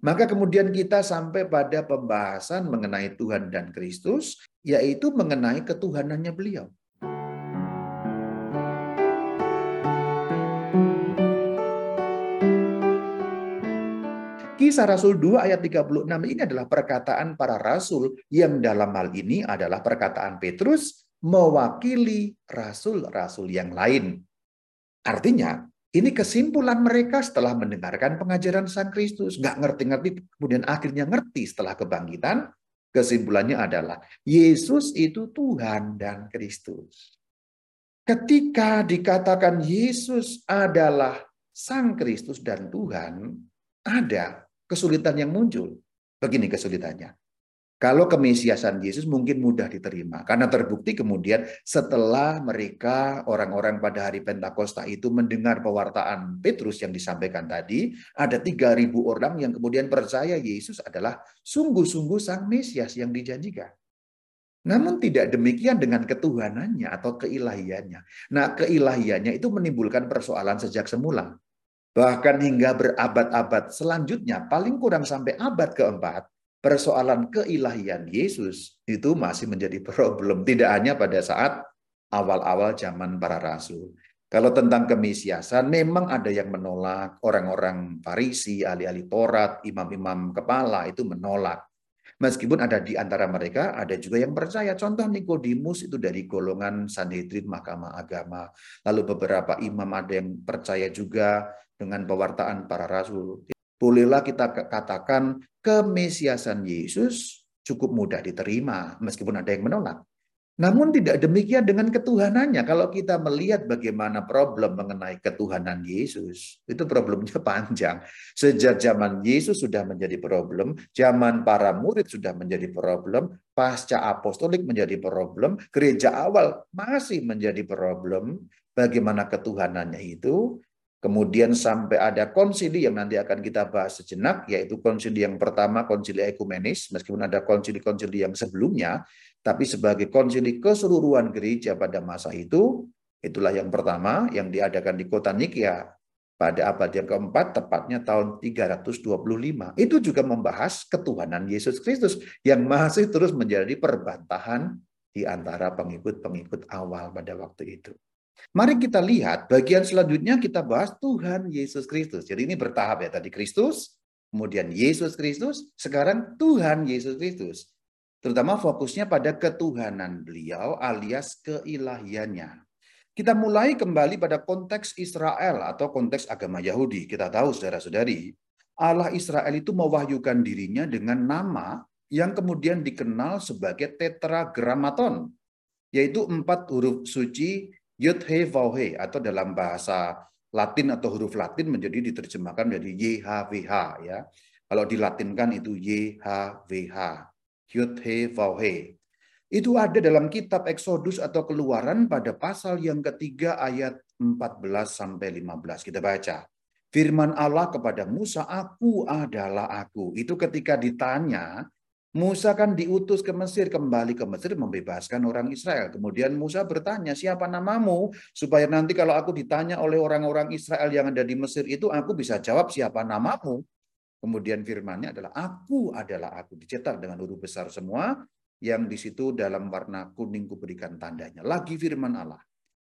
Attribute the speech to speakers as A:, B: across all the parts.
A: Maka kemudian kita sampai pada pembahasan mengenai Tuhan dan Kristus, yaitu mengenai ketuhanannya beliau. Kisah Rasul 2 ayat 36 ini adalah perkataan para rasul yang dalam hal ini adalah perkataan Petrus mewakili rasul-rasul yang lain. Artinya, ini kesimpulan mereka setelah mendengarkan pengajaran Sang Kristus. Nggak ngerti-ngerti, kemudian akhirnya ngerti setelah kebangkitan. Kesimpulannya adalah, Yesus itu Tuhan dan Kristus. Ketika dikatakan Yesus adalah Sang Kristus dan Tuhan, ada kesulitan yang muncul. Begini kesulitannya. Kalau kemesiasan Yesus mungkin mudah diterima. Karena terbukti kemudian setelah mereka orang-orang pada hari Pentakosta itu mendengar pewartaan Petrus yang disampaikan tadi, ada 3.000 orang yang kemudian percaya Yesus adalah sungguh-sungguh sang Mesias yang dijanjikan. Namun tidak demikian dengan ketuhanannya atau keilahiannya. Nah keilahiannya itu menimbulkan persoalan sejak semula. Bahkan hingga berabad-abad selanjutnya, paling kurang sampai abad keempat, persoalan keilahian Yesus itu masih menjadi problem. Tidak hanya pada saat awal-awal zaman para rasul. Kalau tentang kemisiasan, memang ada yang menolak. Orang-orang Farisi, ahli-ahli Taurat, imam-imam kepala itu menolak. Meskipun ada di antara mereka, ada juga yang percaya. Contoh Nikodemus itu dari golongan Sanhedrin Mahkamah Agama. Lalu beberapa imam ada yang percaya juga dengan pewartaan para rasul. Bolehlah kita katakan kemesiasan Yesus cukup mudah diterima meskipun ada yang menolak. Namun tidak demikian dengan ketuhanannya. Kalau kita melihat bagaimana problem mengenai ketuhanan Yesus, itu problemnya panjang. Sejak zaman Yesus sudah menjadi problem, zaman para murid sudah menjadi problem, pasca apostolik menjadi problem, gereja awal masih menjadi problem. Bagaimana ketuhanannya itu Kemudian sampai ada konsili yang nanti akan kita bahas sejenak, yaitu konsili yang pertama, konsili ekumenis, meskipun ada konsili-konsili yang sebelumnya, tapi sebagai konsili keseluruhan gereja pada masa itu, itulah yang pertama yang diadakan di kota Nikia pada abad yang keempat, tepatnya tahun 325. Itu juga membahas ketuhanan Yesus Kristus yang masih terus menjadi perbantahan di antara pengikut-pengikut awal pada waktu itu. Mari kita lihat bagian selanjutnya kita bahas Tuhan Yesus Kristus. Jadi ini bertahap ya tadi Kristus, kemudian Yesus Kristus, sekarang Tuhan Yesus Kristus. Terutama fokusnya pada ketuhanan beliau alias keilahiannya. Kita mulai kembali pada konteks Israel atau konteks agama Yahudi. Kita tahu saudara-saudari, Allah Israel itu mewahyukan dirinya dengan nama yang kemudian dikenal sebagai tetragramaton, yaitu empat huruf suci Yud He Vau He atau dalam bahasa Latin atau huruf Latin menjadi diterjemahkan menjadi YHWH ya. Kalau dilatinkan itu YHWH. Yud He Vau He. Itu ada dalam kitab Exodus atau Keluaran pada pasal yang ketiga ayat 14 sampai 15. Kita baca. Firman Allah kepada Musa, "Aku adalah aku." Itu ketika ditanya Musa kan diutus ke Mesir, kembali ke Mesir membebaskan orang Israel. Kemudian Musa bertanya, siapa namamu? Supaya nanti kalau aku ditanya oleh orang-orang Israel yang ada di Mesir itu, aku bisa jawab siapa namamu. Kemudian firmannya adalah, aku adalah aku. Dicetak dengan huruf besar semua, yang di situ dalam warna kuning kuberikan tandanya. Lagi firman Allah.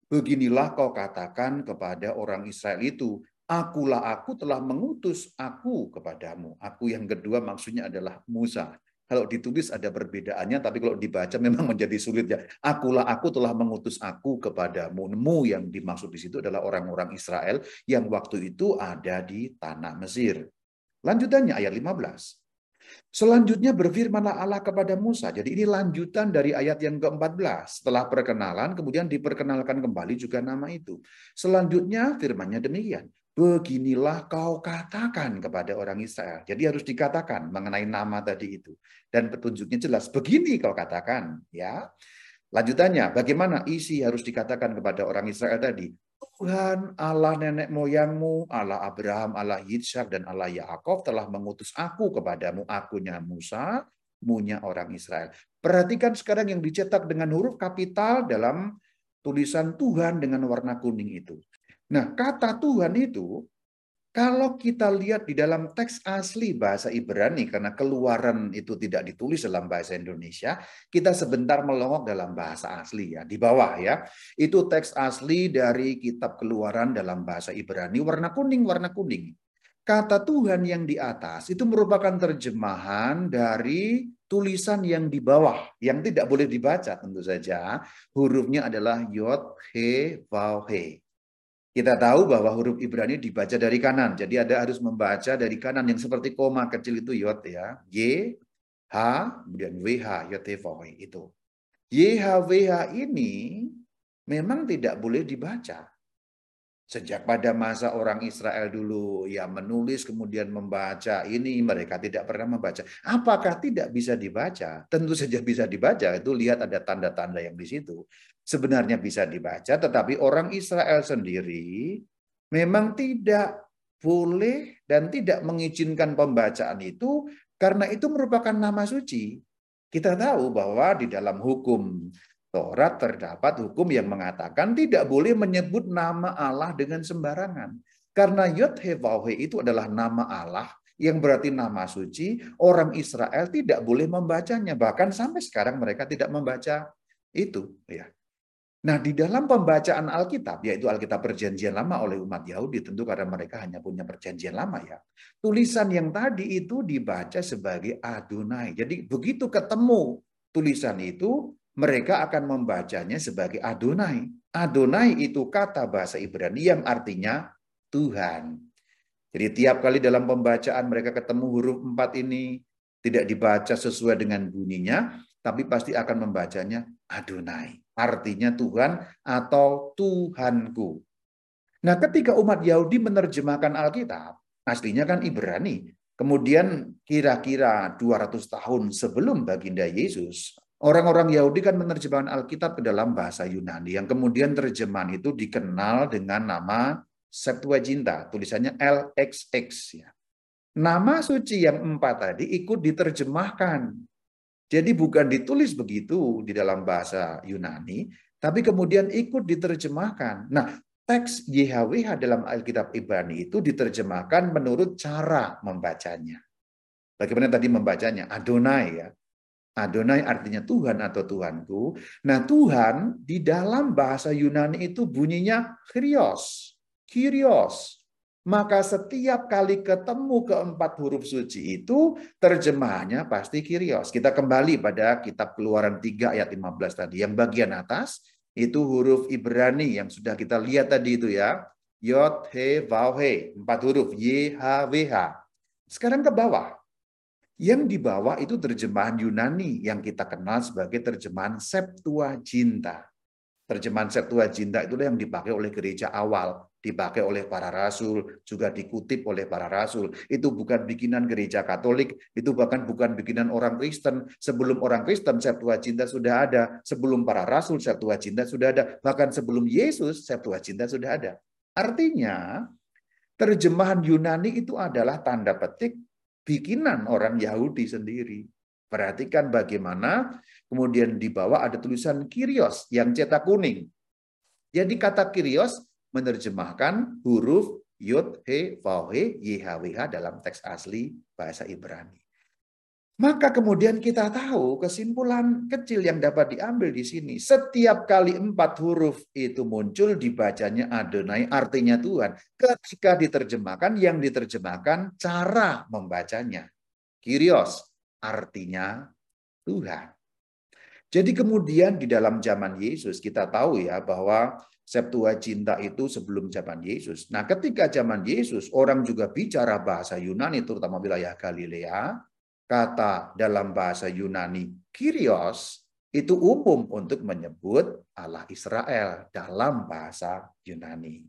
A: Beginilah kau katakan kepada orang Israel itu, akulah aku telah mengutus aku kepadamu. Aku yang kedua maksudnya adalah Musa. Kalau ditulis ada perbedaannya, tapi kalau dibaca memang menjadi sulit ya. Akulah aku telah mengutus aku kepadamu. Mu yang dimaksud di situ adalah orang-orang Israel yang waktu itu ada di tanah Mesir. Lanjutannya ayat 15. Selanjutnya berfirmanlah Allah kepada Musa. Jadi ini lanjutan dari ayat yang ke-14. Setelah perkenalan, kemudian diperkenalkan kembali juga nama itu. Selanjutnya firmannya demikian beginilah kau katakan kepada orang Israel. Jadi harus dikatakan mengenai nama tadi itu. Dan petunjuknya jelas, begini kau katakan. ya. Lanjutannya, bagaimana isi harus dikatakan kepada orang Israel tadi? Tuhan Allah nenek moyangmu, Allah Abraham, Allah Yitzhak, dan Allah Yaakov telah mengutus aku kepadamu, akunya Musa, munya orang Israel. Perhatikan sekarang yang dicetak dengan huruf kapital dalam tulisan Tuhan dengan warna kuning itu. Nah, kata Tuhan itu Kalau kita lihat di dalam teks asli bahasa Ibrani, karena keluaran itu tidak ditulis dalam bahasa Indonesia, kita sebentar melongok dalam bahasa asli ya, di bawah ya. Itu teks asli dari kitab keluaran dalam bahasa Ibrani, warna kuning, warna kuning. Kata Tuhan yang di atas itu merupakan terjemahan dari tulisan yang di bawah, yang tidak boleh dibaca tentu saja. Hurufnya adalah Yod, He, Vav, He. Kita tahu bahwa huruf Ibrani dibaca dari kanan. Jadi ada harus membaca dari kanan yang seperti koma kecil itu yod ya. Y, H, kemudian WH, yod, itu. YHWH ini memang tidak boleh dibaca. Sejak pada masa orang Israel dulu ya menulis kemudian membaca ini mereka tidak pernah membaca. Apakah tidak bisa dibaca? Tentu saja bisa dibaca. Itu lihat ada tanda-tanda yang di situ sebenarnya bisa dibaca, tetapi orang Israel sendiri memang tidak boleh dan tidak mengizinkan pembacaan itu karena itu merupakan nama suci. Kita tahu bahwa di dalam hukum Taurat terdapat hukum yang mengatakan tidak boleh menyebut nama Allah dengan sembarangan. Karena Yod Hevauhe itu adalah nama Allah yang berarti nama suci, orang Israel tidak boleh membacanya. Bahkan sampai sekarang mereka tidak membaca itu. ya. Nah, di dalam pembacaan Alkitab, yaitu Alkitab Perjanjian Lama oleh umat Yahudi, tentu karena mereka hanya punya Perjanjian Lama ya. Tulisan yang tadi itu dibaca sebagai Adonai. Jadi begitu ketemu tulisan itu, mereka akan membacanya sebagai Adonai. Adonai itu kata bahasa Ibrani yang artinya Tuhan. Jadi tiap kali dalam pembacaan mereka ketemu huruf empat ini tidak dibaca sesuai dengan bunyinya, tapi pasti akan membacanya Adonai. Artinya Tuhan atau Tuhanku. Nah ketika umat Yahudi menerjemahkan Alkitab, aslinya kan Ibrani. Kemudian kira-kira 200 tahun sebelum baginda Yesus, orang-orang Yahudi kan menerjemahkan Alkitab ke dalam bahasa Yunani. Yang kemudian terjemahan itu dikenal dengan nama Septuaginta, tulisannya LXX. Ya. Nama suci yang empat tadi ikut diterjemahkan jadi bukan ditulis begitu di dalam bahasa Yunani, tapi kemudian ikut diterjemahkan. Nah, teks YHWH dalam Alkitab Ibrani itu diterjemahkan menurut cara membacanya. Bagaimana tadi membacanya? Adonai ya. Adonai artinya Tuhan atau Tuhanku. Nah Tuhan di dalam bahasa Yunani itu bunyinya Kyrios. Kyrios. Maka setiap kali ketemu keempat huruf suci itu terjemahannya pasti kirios. Kita kembali pada kitab keluaran 3 ayat 15 tadi. Yang bagian atas itu huruf Ibrani yang sudah kita lihat tadi itu ya. Yod, He, Vav, He. Empat huruf. Y, H, W, H. Sekarang ke bawah. Yang di bawah itu terjemahan Yunani yang kita kenal sebagai terjemahan Septuaginta. Terjemahan Septuaginta itulah yang dipakai oleh gereja awal dipakai oleh para rasul, juga dikutip oleh para rasul. Itu bukan bikinan gereja Katolik, itu bahkan bukan bikinan orang Kristen. Sebelum orang Kristen Septuaginta sudah ada, sebelum para rasul Septuaginta sudah ada, bahkan sebelum Yesus Septuaginta sudah ada. Artinya, terjemahan Yunani itu adalah tanda petik bikinan orang Yahudi sendiri. Perhatikan bagaimana kemudian di bawah ada tulisan Kyrios yang cetak kuning. Jadi kata Kyrios menerjemahkan huruf Yud, He, Vav, He, YHWH dalam teks asli bahasa Ibrani. Maka kemudian kita tahu kesimpulan kecil yang dapat diambil di sini. Setiap kali empat huruf itu muncul dibacanya Adonai artinya Tuhan. Ketika diterjemahkan yang diterjemahkan cara membacanya. Kyrios artinya Tuhan. Jadi kemudian di dalam zaman Yesus kita tahu ya bahwa Septuaginta itu sebelum zaman Yesus. Nah, ketika zaman Yesus, orang juga bicara bahasa Yunani, terutama wilayah Galilea. Kata dalam bahasa Yunani, Kyrios, itu umum untuk menyebut Allah Israel dalam bahasa Yunani.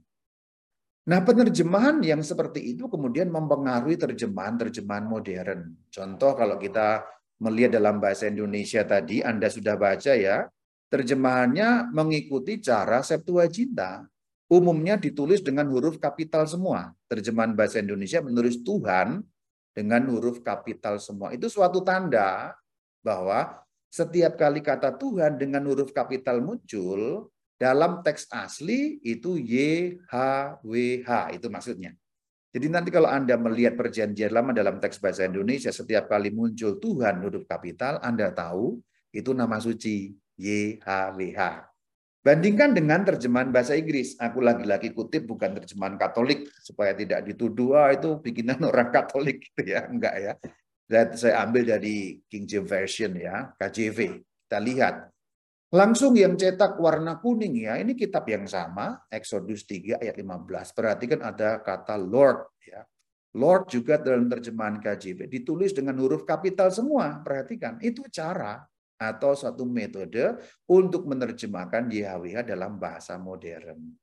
A: Nah, penerjemahan yang seperti itu kemudian mempengaruhi terjemahan-terjemahan modern. Contoh kalau kita melihat dalam bahasa Indonesia tadi, Anda sudah baca ya, Terjemahannya mengikuti cara Septuaginta. Umumnya ditulis dengan huruf kapital semua. Terjemahan bahasa Indonesia menulis Tuhan dengan huruf kapital semua. Itu suatu tanda bahwa setiap kali kata Tuhan dengan huruf kapital muncul, dalam teks asli itu Y, H, W, H. Itu maksudnya. Jadi nanti kalau Anda melihat perjanjian lama dalam teks bahasa Indonesia, setiap kali muncul Tuhan huruf kapital, Anda tahu itu nama suci YHWH. Bandingkan dengan terjemahan bahasa Inggris. Aku lagi-lagi kutip bukan terjemahan Katolik supaya tidak dituduh ah, itu bikinan orang Katolik gitu ya, enggak ya. Dan saya ambil dari King James Version ya, KJV. Kita lihat. Langsung yang cetak warna kuning ya, ini kitab yang sama, Exodus 3 ayat 15. Perhatikan ada kata Lord ya. Lord juga dalam terjemahan KJV ditulis dengan huruf kapital semua. Perhatikan, itu cara atau satu metode untuk menerjemahkan YHWH dalam bahasa modern.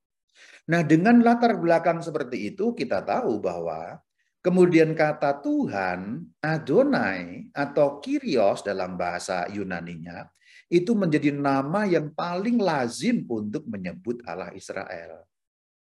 A: Nah, dengan latar belakang seperti itu kita tahu bahwa kemudian kata Tuhan, Adonai atau Kyrios dalam bahasa Yunaninya itu menjadi nama yang paling lazim untuk menyebut Allah Israel.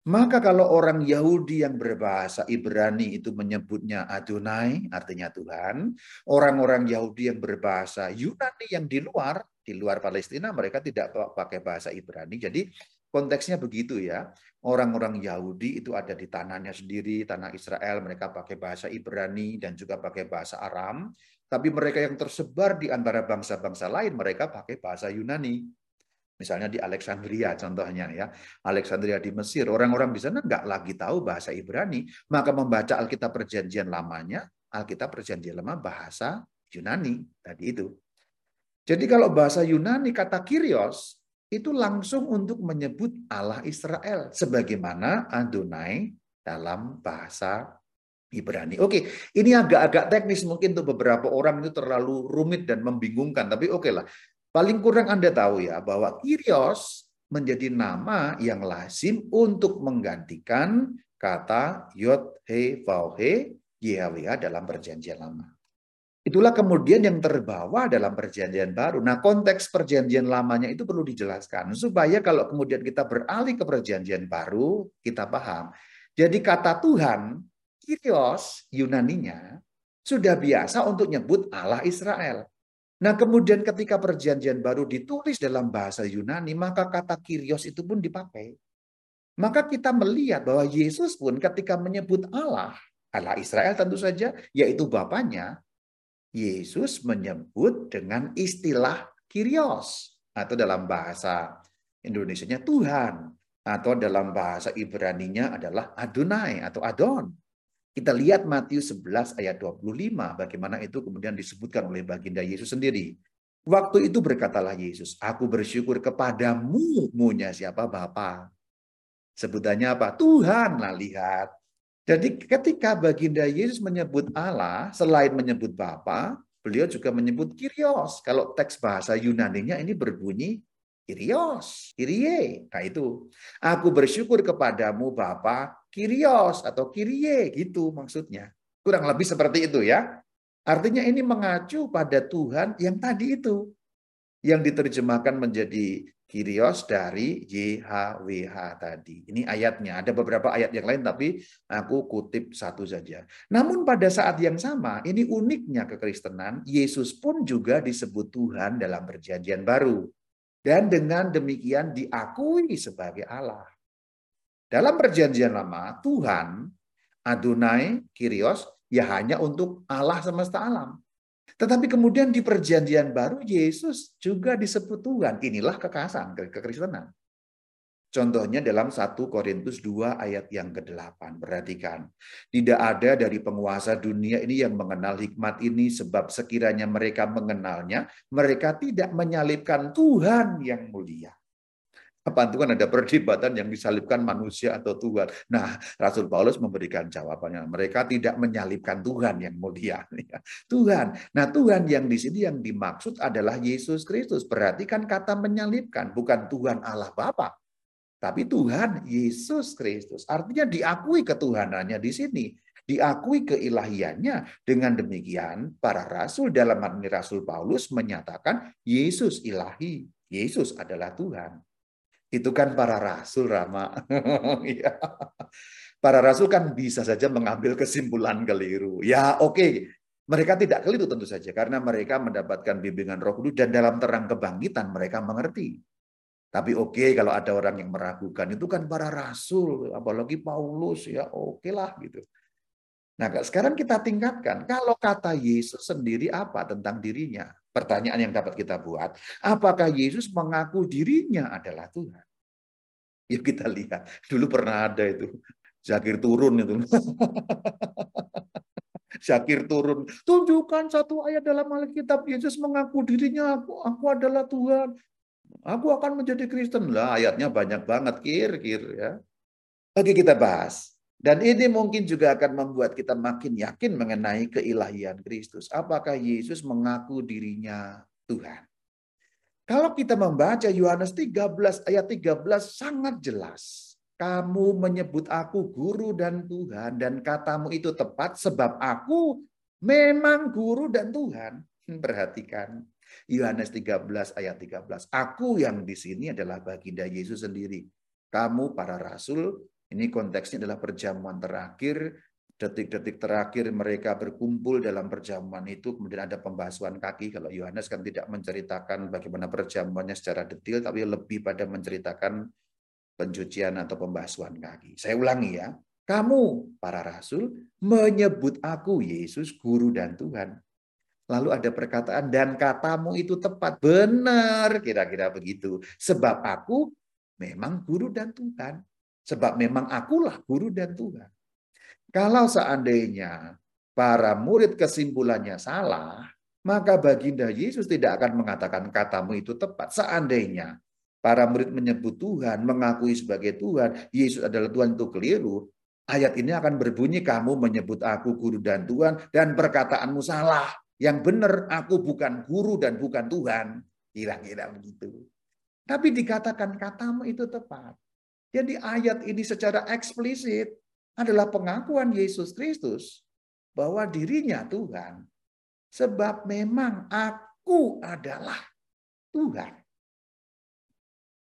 A: Maka kalau orang Yahudi yang berbahasa Ibrani itu menyebutnya Adonai, artinya Tuhan. Orang-orang Yahudi yang berbahasa Yunani yang di luar, di luar Palestina, mereka tidak pakai bahasa Ibrani. Jadi konteksnya begitu ya. Orang-orang Yahudi itu ada di tanahnya sendiri, tanah Israel, mereka pakai bahasa Ibrani dan juga pakai bahasa Aram. Tapi mereka yang tersebar di antara bangsa-bangsa lain, mereka pakai bahasa Yunani. Misalnya di Alexandria contohnya ya. Alexandria di Mesir, orang-orang di sana nggak lagi tahu bahasa Ibrani, maka membaca Alkitab Perjanjian Lamanya, Alkitab Perjanjian Lama bahasa Yunani tadi itu. Jadi kalau bahasa Yunani kata Kyrios itu langsung untuk menyebut Allah Israel sebagaimana Adonai dalam bahasa Ibrani. Oke, ini agak-agak teknis mungkin untuk beberapa orang itu terlalu rumit dan membingungkan, tapi oke lah. Paling kurang Anda tahu ya bahwa Kyrios menjadi nama yang lazim untuk menggantikan kata Yod He Vau He YHWH dalam perjanjian lama. Itulah kemudian yang terbawa dalam perjanjian baru. Nah konteks perjanjian lamanya itu perlu dijelaskan. Supaya kalau kemudian kita beralih ke perjanjian baru, kita paham. Jadi kata Tuhan, Kyrios Yunaninya, sudah biasa untuk nyebut Allah Israel. Nah kemudian ketika perjanjian baru ditulis dalam bahasa Yunani, maka kata Kyrios itu pun dipakai. Maka kita melihat bahwa Yesus pun ketika menyebut Allah, Allah Israel tentu saja, yaitu Bapaknya, Yesus menyebut dengan istilah Kyrios, atau dalam bahasa Indonesia Tuhan, atau dalam bahasa Ibraninya adalah Adonai atau Adon. Kita lihat Matius 11 ayat 25 bagaimana itu kemudian disebutkan oleh baginda Yesus sendiri. Waktu itu berkatalah Yesus, aku bersyukur kepadamu, munya siapa Bapa. Sebutannya apa? Tuhan lah lihat. Jadi ketika baginda Yesus menyebut Allah, selain menyebut Bapa, beliau juga menyebut Kyrios. Kalau teks bahasa Yunaninya ini berbunyi Kyrios, Kyrie. Nah itu, aku bersyukur kepadamu Bapa Kyrios atau Kyrie gitu maksudnya. Kurang lebih seperti itu ya. Artinya ini mengacu pada Tuhan yang tadi itu. Yang diterjemahkan menjadi Kyrios dari YHWH tadi. Ini ayatnya. Ada beberapa ayat yang lain tapi aku kutip satu saja. Namun pada saat yang sama, ini uniknya kekristenan, Yesus pun juga disebut Tuhan dalam perjanjian baru. Dan dengan demikian diakui sebagai Allah. Dalam perjanjian lama, Tuhan, Adonai, Kyrios, ya hanya untuk Allah semesta alam. Tetapi kemudian di perjanjian baru, Yesus juga disebut Tuhan. Inilah kekasan kekristenan. Contohnya dalam 1 Korintus 2 ayat yang ke-8. Perhatikan. Tidak ada dari penguasa dunia ini yang mengenal hikmat ini sebab sekiranya mereka mengenalnya, mereka tidak menyalibkan Tuhan yang mulia. Apa Tuhan ada perdebatan yang disalibkan manusia atau Tuhan. Nah, Rasul Paulus memberikan jawabannya. Mereka tidak menyalibkan Tuhan yang mulia. Tuhan. Nah, Tuhan yang di sini yang dimaksud adalah Yesus Kristus. Perhatikan kata menyalibkan, bukan Tuhan Allah Bapa. Tapi Tuhan Yesus Kristus. Artinya diakui ketuhanannya di sini. Diakui keilahiannya. Dengan demikian para rasul dalam ini Rasul Paulus menyatakan Yesus ilahi. Yesus adalah Tuhan. Itu kan para rasul Rama. Iya. para rasul kan bisa saja mengambil kesimpulan keliru. Ya oke, okay. mereka tidak keliru tentu saja karena mereka mendapatkan bimbingan Roh Kudus dan dalam terang kebangkitan mereka mengerti. Tapi oke okay, kalau ada orang yang meragukan itu kan para rasul, apalagi Paulus ya oke okay lah gitu. Nah, sekarang kita tingkatkan. Kalau kata Yesus sendiri apa tentang dirinya? Pertanyaan yang dapat kita buat. Apakah Yesus mengaku dirinya adalah Tuhan? Yuk kita lihat. Dulu pernah ada itu. Zakir turun itu. Zakir turun. Tunjukkan satu ayat dalam Alkitab. Yesus mengaku dirinya, aku, aku adalah Tuhan. Aku akan menjadi Kristen. Lah ayatnya banyak banget. Kir-kir ya. Oke kita bahas. Dan ini mungkin juga akan membuat kita makin yakin mengenai keilahian Kristus. Apakah Yesus mengaku dirinya Tuhan? Kalau kita membaca Yohanes 13 ayat 13 sangat jelas. Kamu menyebut aku guru dan Tuhan dan katamu itu tepat sebab aku memang guru dan Tuhan. Perhatikan Yohanes 13 ayat 13. Aku yang di sini adalah baginda Yesus sendiri. Kamu para rasul ini konteksnya adalah perjamuan terakhir, detik-detik terakhir mereka berkumpul dalam perjamuan itu, kemudian ada pembasuhan kaki. Kalau Yohanes kan tidak menceritakan bagaimana perjamuannya secara detail, tapi lebih pada menceritakan pencucian atau pembasuhan kaki. Saya ulangi ya, kamu para rasul menyebut aku Yesus guru dan Tuhan. Lalu ada perkataan dan katamu itu tepat. Benar kira-kira begitu. Sebab aku memang guru dan Tuhan. Sebab memang akulah guru dan Tuhan. Kalau seandainya para murid kesimpulannya salah, maka baginda Yesus tidak akan mengatakan katamu itu tepat. Seandainya para murid menyebut Tuhan, mengakui sebagai Tuhan, Yesus adalah Tuhan itu keliru, ayat ini akan berbunyi kamu menyebut aku guru dan Tuhan dan perkataanmu salah. Yang benar aku bukan guru dan bukan Tuhan. Kira-kira begitu. Tapi dikatakan katamu itu tepat. Jadi ayat ini secara eksplisit adalah pengakuan Yesus Kristus bahwa dirinya Tuhan. Sebab memang aku adalah Tuhan.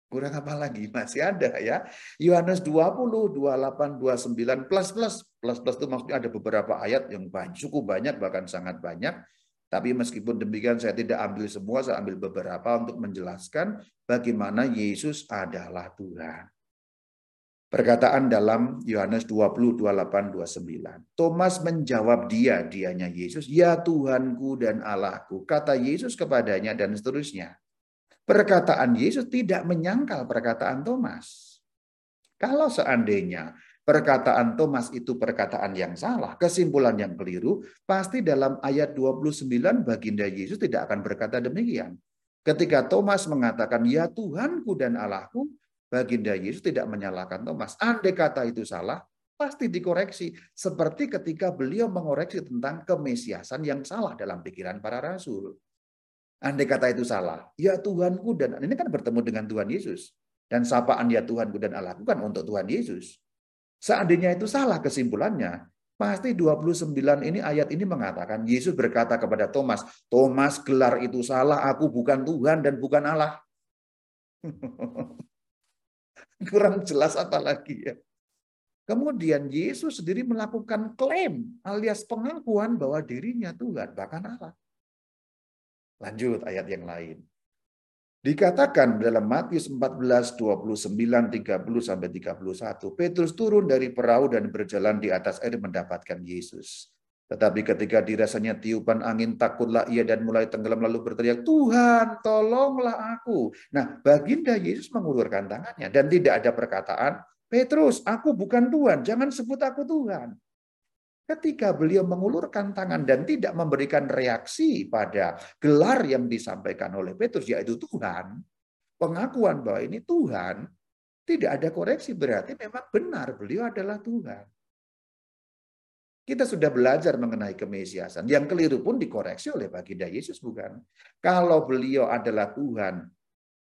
A: Kurang apa lagi? Masih ada ya. Yohanes 20, 28, 29, plus plus. Plus plus itu maksudnya ada beberapa ayat yang banyak, cukup banyak, bahkan sangat banyak. Tapi meskipun demikian saya tidak ambil semua, saya ambil beberapa untuk menjelaskan bagaimana Yesus adalah Tuhan. Perkataan dalam Yohanes 20, 28, 29. Thomas menjawab dia, dianya Yesus, Ya Tuhanku dan Allahku. Kata Yesus kepadanya dan seterusnya. Perkataan Yesus tidak menyangkal perkataan Thomas. Kalau seandainya perkataan Thomas itu perkataan yang salah, kesimpulan yang keliru, pasti dalam ayat 29 baginda Yesus tidak akan berkata demikian. Ketika Thomas mengatakan, Ya Tuhanku dan Allahku, Baginda Yesus tidak menyalahkan Thomas. Andai kata itu salah, pasti dikoreksi. Seperti ketika beliau mengoreksi tentang kemesiasan yang salah dalam pikiran para rasul. Andai kata itu salah, ya Tuhanku dan ini kan bertemu dengan Tuhan Yesus. Dan sapaan ya Tuhanku dan Allahku kan untuk Tuhan Yesus. Seandainya itu salah kesimpulannya, pasti 29 ini ayat ini mengatakan Yesus berkata kepada Thomas, Thomas gelar itu salah, aku bukan Tuhan dan bukan Allah. Kurang jelas apa lagi ya. Kemudian Yesus sendiri melakukan klaim alias pengakuan bahwa dirinya Tuhan, bahkan Allah. Lanjut ayat yang lain. Dikatakan dalam Matius 14, 29, 30 sampai 31, Petrus turun dari perahu dan berjalan di atas air mendapatkan Yesus. Tetapi ketika dirasanya tiupan angin, takutlah ia dan mulai tenggelam lalu berteriak, Tuhan tolonglah aku. Nah baginda Yesus mengulurkan tangannya dan tidak ada perkataan, Petrus aku bukan Tuhan, jangan sebut aku Tuhan. Ketika beliau mengulurkan tangan dan tidak memberikan reaksi pada gelar yang disampaikan oleh Petrus, yaitu Tuhan, pengakuan bahwa ini Tuhan, tidak ada koreksi berarti memang benar beliau adalah Tuhan. Kita sudah belajar mengenai kemesiasan. Yang keliru pun dikoreksi oleh baginda Yesus bukan. Kalau beliau adalah Tuhan,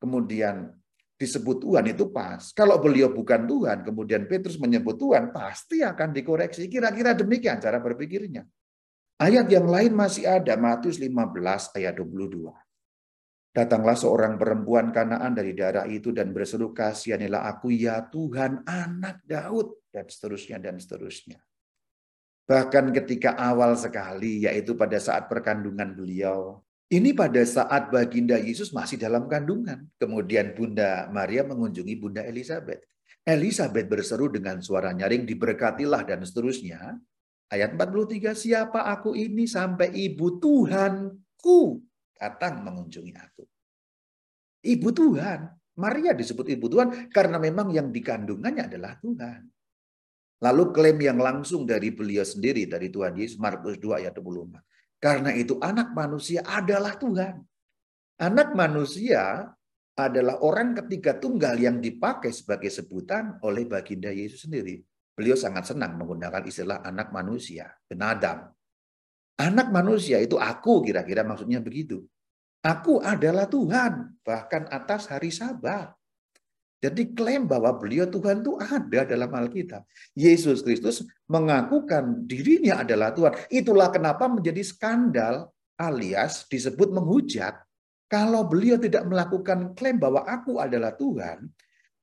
A: kemudian disebut Tuhan itu pas. Kalau beliau bukan Tuhan, kemudian Petrus menyebut Tuhan, pasti akan dikoreksi. Kira-kira demikian cara berpikirnya. Ayat yang lain masih ada, Matius 15 ayat 22. Datanglah seorang perempuan kanaan dari daerah itu dan berseru kasihanilah aku ya Tuhan anak Daud dan seterusnya dan seterusnya. Bahkan ketika awal sekali, yaitu pada saat perkandungan beliau. Ini pada saat baginda Yesus masih dalam kandungan. Kemudian Bunda Maria mengunjungi Bunda Elizabeth. Elizabeth berseru dengan suara nyaring, diberkatilah dan seterusnya. Ayat 43, siapa aku ini sampai ibu Tuhanku datang mengunjungi aku. Ibu Tuhan, Maria disebut ibu Tuhan karena memang yang dikandungannya adalah Tuhan. Lalu klaim yang langsung dari beliau sendiri, dari Tuhan Yesus, Markus 2 ayat 24. Karena itu anak manusia adalah Tuhan. Anak manusia adalah orang ketiga tunggal yang dipakai sebagai sebutan oleh baginda Yesus sendiri. Beliau sangat senang menggunakan istilah anak manusia, benadam. Anak manusia itu aku kira-kira maksudnya begitu. Aku adalah Tuhan, bahkan atas hari sabat. Jadi klaim bahwa beliau Tuhan itu ada dalam Alkitab. Yesus Kristus mengakukan dirinya adalah Tuhan. Itulah kenapa menjadi skandal alias disebut menghujat. Kalau beliau tidak melakukan klaim bahwa aku adalah Tuhan,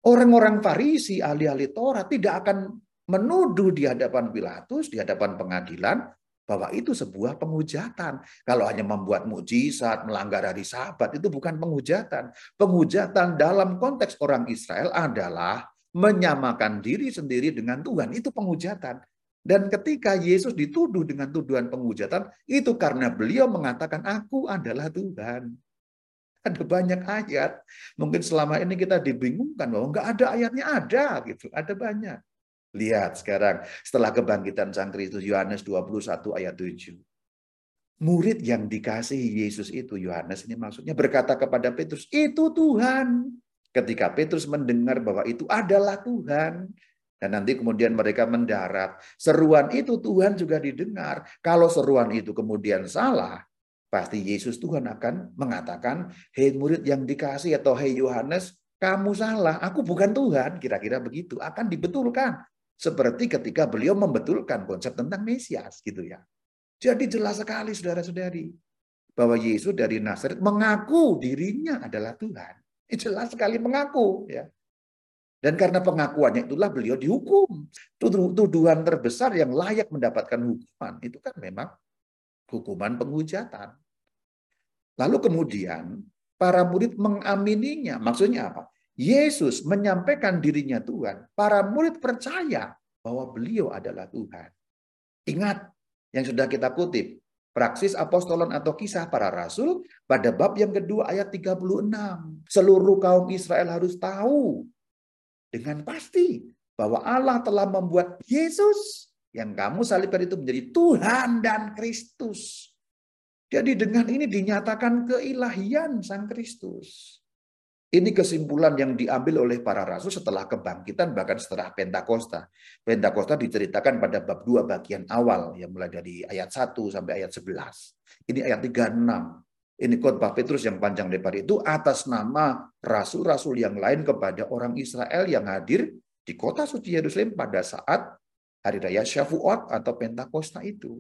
A: orang-orang Farisi, ahli-ahli Torah tidak akan menuduh di hadapan Pilatus, di hadapan pengadilan, bahwa itu sebuah penghujatan. Kalau hanya membuat mujizat, melanggar hari sabat, itu bukan penghujatan. Penghujatan dalam konteks orang Israel adalah menyamakan diri sendiri dengan Tuhan. Itu penghujatan. Dan ketika Yesus dituduh dengan tuduhan penghujatan, itu karena beliau mengatakan, aku adalah Tuhan. Ada banyak ayat. Mungkin selama ini kita dibingungkan bahwa enggak ada ayatnya ada gitu. Ada banyak. Lihat sekarang setelah kebangkitan Sang Kristus Yohanes 21 ayat 7. Murid yang dikasihi Yesus itu Yohanes ini maksudnya berkata kepada Petrus, "Itu Tuhan." Ketika Petrus mendengar bahwa itu adalah Tuhan, dan nanti kemudian mereka mendarat. Seruan itu Tuhan juga didengar. Kalau seruan itu kemudian salah, pasti Yesus Tuhan akan mengatakan, hei murid yang dikasih atau hei Yohanes, kamu salah, aku bukan Tuhan. Kira-kira begitu. Akan dibetulkan. Seperti ketika beliau membetulkan konsep tentang Mesias gitu ya. Jadi jelas sekali saudara-saudari bahwa Yesus dari Nazaret mengaku dirinya adalah Tuhan. Jelas sekali mengaku ya. Dan karena pengakuannya itulah beliau dihukum. Tuduhan terbesar yang layak mendapatkan hukuman itu kan memang hukuman penghujatan. Lalu kemudian para murid mengamininya. Maksudnya apa? Yesus menyampaikan dirinya Tuhan, para murid percaya bahwa beliau adalah Tuhan. Ingat yang sudah kita kutip, praksis apostolan atau kisah para rasul pada bab yang kedua ayat 36. Seluruh kaum Israel harus tahu dengan pasti bahwa Allah telah membuat Yesus yang kamu salibkan itu menjadi Tuhan dan Kristus. Jadi dengan ini dinyatakan keilahian Sang Kristus. Ini kesimpulan yang diambil oleh para rasul setelah kebangkitan bahkan setelah Pentakosta. Pentakosta diceritakan pada bab 2 bagian awal yang mulai dari ayat 1 sampai ayat 11. Ini ayat 36. Ini khotbah Petrus yang panjang lebar itu atas nama rasul-rasul yang lain kepada orang Israel yang hadir di kota suci Yerusalem pada saat hari raya Syafuot atau Pentakosta itu.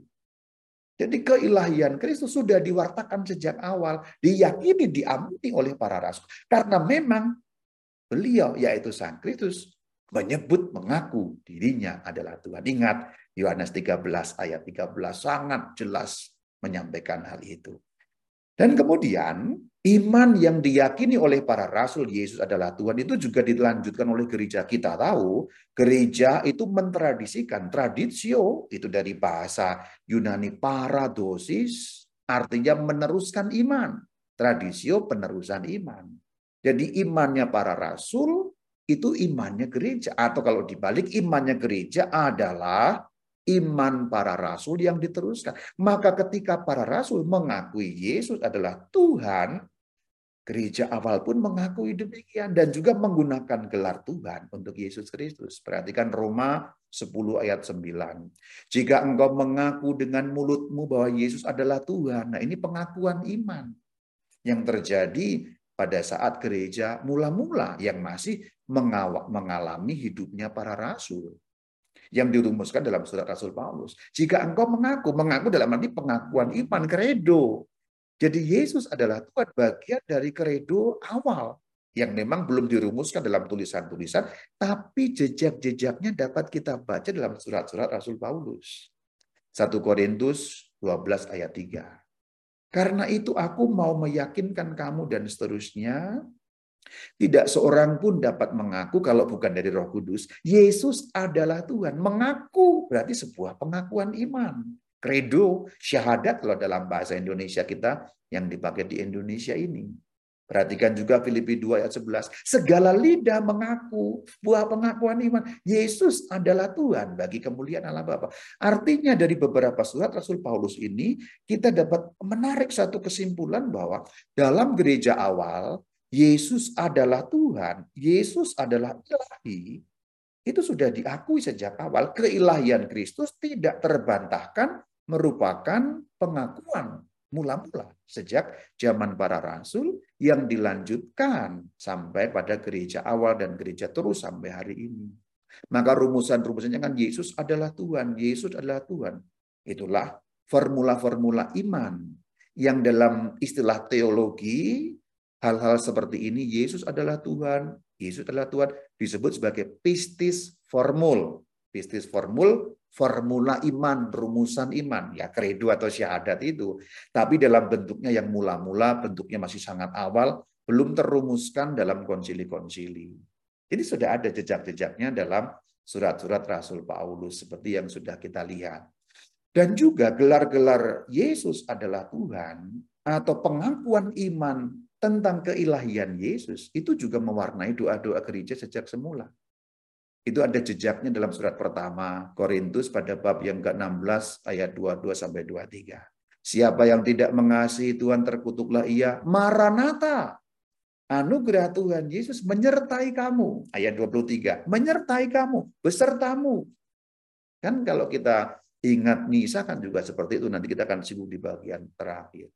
A: Jadi keilahian Kristus sudah diwartakan sejak awal, diyakini, diamini oleh para rasul. Karena memang beliau, yaitu Sang Kristus, menyebut, mengaku dirinya adalah Tuhan. Ingat, Yohanes 13 ayat 13 sangat jelas menyampaikan hal itu. Dan kemudian iman yang diyakini oleh para rasul Yesus adalah Tuhan itu juga dilanjutkan oleh gereja. Kita tahu gereja itu mentradisikan tradisio itu dari bahasa Yunani paradosis artinya meneruskan iman. Tradisio penerusan iman. Jadi imannya para rasul itu imannya gereja atau kalau dibalik imannya gereja adalah iman para rasul yang diteruskan. Maka ketika para rasul mengakui Yesus adalah Tuhan, gereja awal pun mengakui demikian dan juga menggunakan gelar Tuhan untuk Yesus Kristus. Perhatikan Roma 10 ayat 9. Jika engkau mengaku dengan mulutmu bahwa Yesus adalah Tuhan, nah ini pengakuan iman yang terjadi pada saat gereja mula-mula yang masih mengalami hidupnya para rasul yang dirumuskan dalam surat Rasul Paulus. Jika engkau mengaku, mengaku dalam arti pengakuan iman, kredo. Jadi Yesus adalah Tuhan bagian dari kredo awal yang memang belum dirumuskan dalam tulisan-tulisan, tapi jejak-jejaknya dapat kita baca dalam surat-surat Rasul Paulus. 1 Korintus 12 ayat 3. Karena itu aku mau meyakinkan kamu dan seterusnya Tidak seorang pun dapat mengaku kalau bukan dari Roh Kudus, Yesus adalah Tuhan. Mengaku berarti sebuah pengakuan iman. Credo, syahadat kalau dalam bahasa Indonesia kita yang dipakai di Indonesia ini. Perhatikan juga Filipi 2 ayat 11. Segala lidah mengaku buah pengakuan iman. Yesus adalah Tuhan bagi kemuliaan Allah Bapa. Artinya dari beberapa surat Rasul Paulus ini kita dapat menarik satu kesimpulan bahwa dalam gereja awal Yesus adalah Tuhan, Yesus adalah ilahi, itu sudah diakui sejak awal. Keilahian Kristus tidak terbantahkan merupakan pengakuan mula-mula sejak zaman para rasul yang dilanjutkan sampai pada gereja awal dan gereja terus sampai hari ini. Maka rumusan-rumusannya kan Yesus adalah Tuhan, Yesus adalah Tuhan. Itulah formula-formula iman yang dalam istilah teologi hal-hal seperti ini Yesus adalah Tuhan, Yesus adalah Tuhan disebut sebagai pistis formul. Pistis formul formula iman, rumusan iman, ya kredo atau syahadat itu. Tapi dalam bentuknya yang mula-mula, bentuknya masih sangat awal, belum terumuskan dalam konsili-konsili. Ini sudah ada jejak-jejaknya dalam surat-surat Rasul Paulus seperti yang sudah kita lihat. Dan juga gelar-gelar Yesus adalah Tuhan atau pengakuan iman tentang keilahian Yesus itu juga mewarnai doa-doa gereja sejak semula. Itu ada jejaknya dalam surat pertama Korintus pada bab yang ke-16 ayat 22 sampai 23. Siapa yang tidak mengasihi Tuhan terkutuklah ia. Maranatha. Anugerah Tuhan Yesus menyertai kamu. Ayat 23. Menyertai kamu, besertamu. Kan kalau kita ingat Nisa kan juga seperti itu. Nanti kita akan sibuk di bagian terakhir.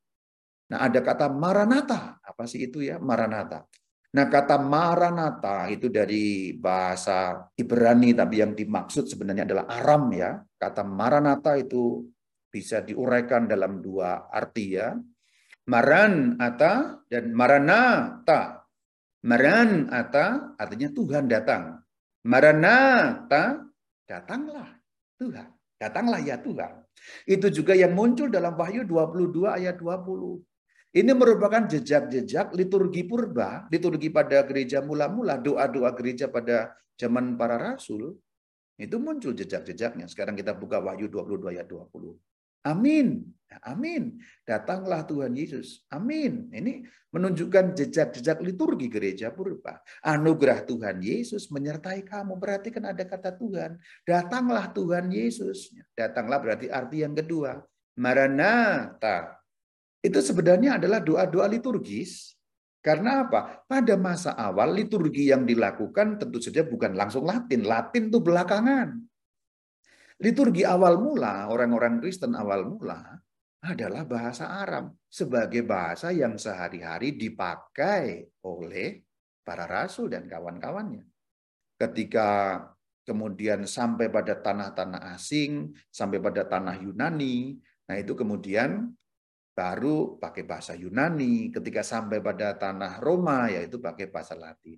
A: Nah ada kata Maranatha. Apa sih itu ya? Maranatha. Nah, kata maranata itu dari bahasa Ibrani, tapi yang dimaksud sebenarnya adalah Aram ya. Kata maranata itu bisa diuraikan dalam dua arti ya. Maran ata dan maranata. Maran ata artinya Tuhan datang. Maranata datanglah Tuhan. Datanglah ya Tuhan. Itu juga yang muncul dalam Wahyu 22 ayat 20. Ini merupakan jejak-jejak liturgi purba, liturgi pada gereja mula-mula, doa-doa gereja pada zaman para rasul. Itu muncul jejak-jejaknya. Sekarang kita buka Wahyu 22 ayat 20. Amin. Ya, amin. Datanglah Tuhan Yesus. Amin. Ini menunjukkan jejak-jejak liturgi gereja purba. Anugerah Tuhan Yesus menyertai kamu. Berarti kan ada kata Tuhan. Datanglah Tuhan Yesus. Datanglah berarti arti yang kedua. Maranatha. Itu sebenarnya adalah doa-doa liturgis. Karena apa? Pada masa awal liturgi yang dilakukan tentu saja bukan langsung Latin. Latin itu belakangan. Liturgi awal mula, orang-orang Kristen awal mula adalah bahasa Arab sebagai bahasa yang sehari-hari dipakai oleh para rasul dan kawan-kawannya. Ketika kemudian sampai pada tanah-tanah asing, sampai pada tanah Yunani, nah itu kemudian baru pakai bahasa Yunani, ketika sampai pada tanah Roma yaitu pakai bahasa Latin.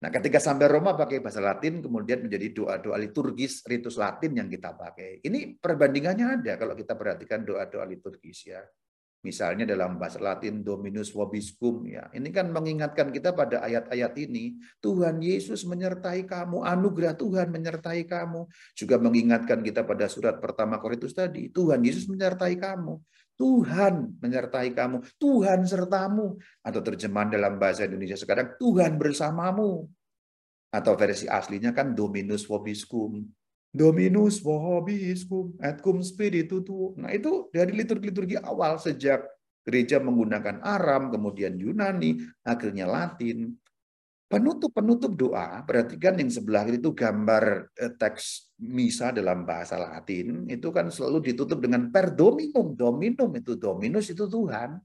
A: Nah, ketika sampai Roma pakai bahasa Latin, kemudian menjadi doa-doa liturgis, ritus Latin yang kita pakai. Ini perbandingannya ada kalau kita perhatikan doa-doa liturgis ya. Misalnya dalam bahasa Latin Dominus vobiscum ya. Ini kan mengingatkan kita pada ayat-ayat ini, Tuhan Yesus menyertai kamu, anugerah Tuhan menyertai kamu. Juga mengingatkan kita pada surat pertama Korintus tadi, Tuhan Yesus menyertai kamu. Tuhan menyertai kamu, Tuhan sertamu. Atau terjemahan dalam bahasa Indonesia sekarang, Tuhan bersamamu. Atau versi aslinya kan Dominus vobiscum. Dominus vobiscum et cum spiritu tu. Nah itu dari liturgi-liturgi awal sejak gereja menggunakan Aram, kemudian Yunani, akhirnya Latin. Penutup-penutup doa, perhatikan yang sebelah itu gambar eh, teks misa dalam bahasa Latin, itu kan selalu ditutup dengan per dominum. Dominum itu dominus itu Tuhan.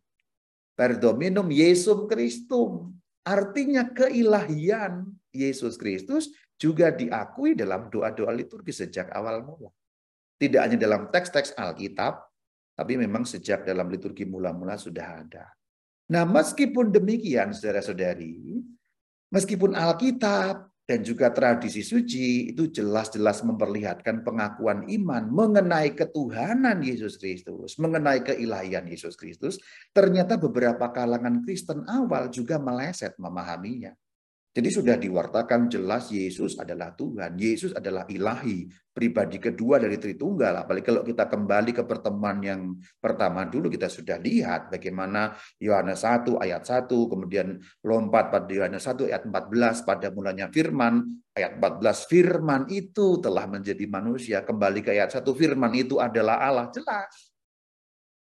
A: Per dominum Yesum Christum. Artinya keilahian Yesus Kristus juga diakui dalam doa-doa liturgi sejak awal mula. Tidak hanya dalam teks-teks Alkitab, tapi memang sejak dalam liturgi mula-mula sudah ada. Nah, meskipun demikian, saudara-saudari, Meskipun Alkitab dan juga tradisi suci itu jelas-jelas memperlihatkan pengakuan iman mengenai ketuhanan Yesus Kristus, mengenai keilahian Yesus Kristus. Ternyata beberapa kalangan Kristen awal juga meleset memahaminya. Jadi sudah diwartakan jelas Yesus adalah Tuhan, Yesus adalah ilahi, pribadi kedua dari Tritunggal. Apalagi kalau kita kembali ke pertemuan yang pertama dulu kita sudah lihat bagaimana Yohanes 1 ayat 1, kemudian lompat pada Yohanes 1 ayat 14 pada mulanya firman, ayat 14 firman itu telah menjadi manusia, kembali ke ayat 1 firman itu adalah Allah, jelas.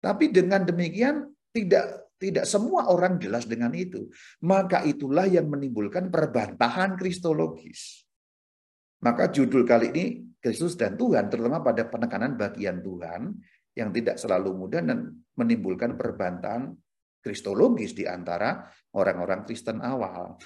A: Tapi dengan demikian tidak tidak semua orang jelas dengan itu. Maka itulah yang menimbulkan perbantahan kristologis. Maka judul kali ini Kristus dan Tuhan, terutama pada penekanan bagian Tuhan yang tidak selalu mudah dan menimbulkan perbantahan kristologis di antara orang-orang Kristen awal.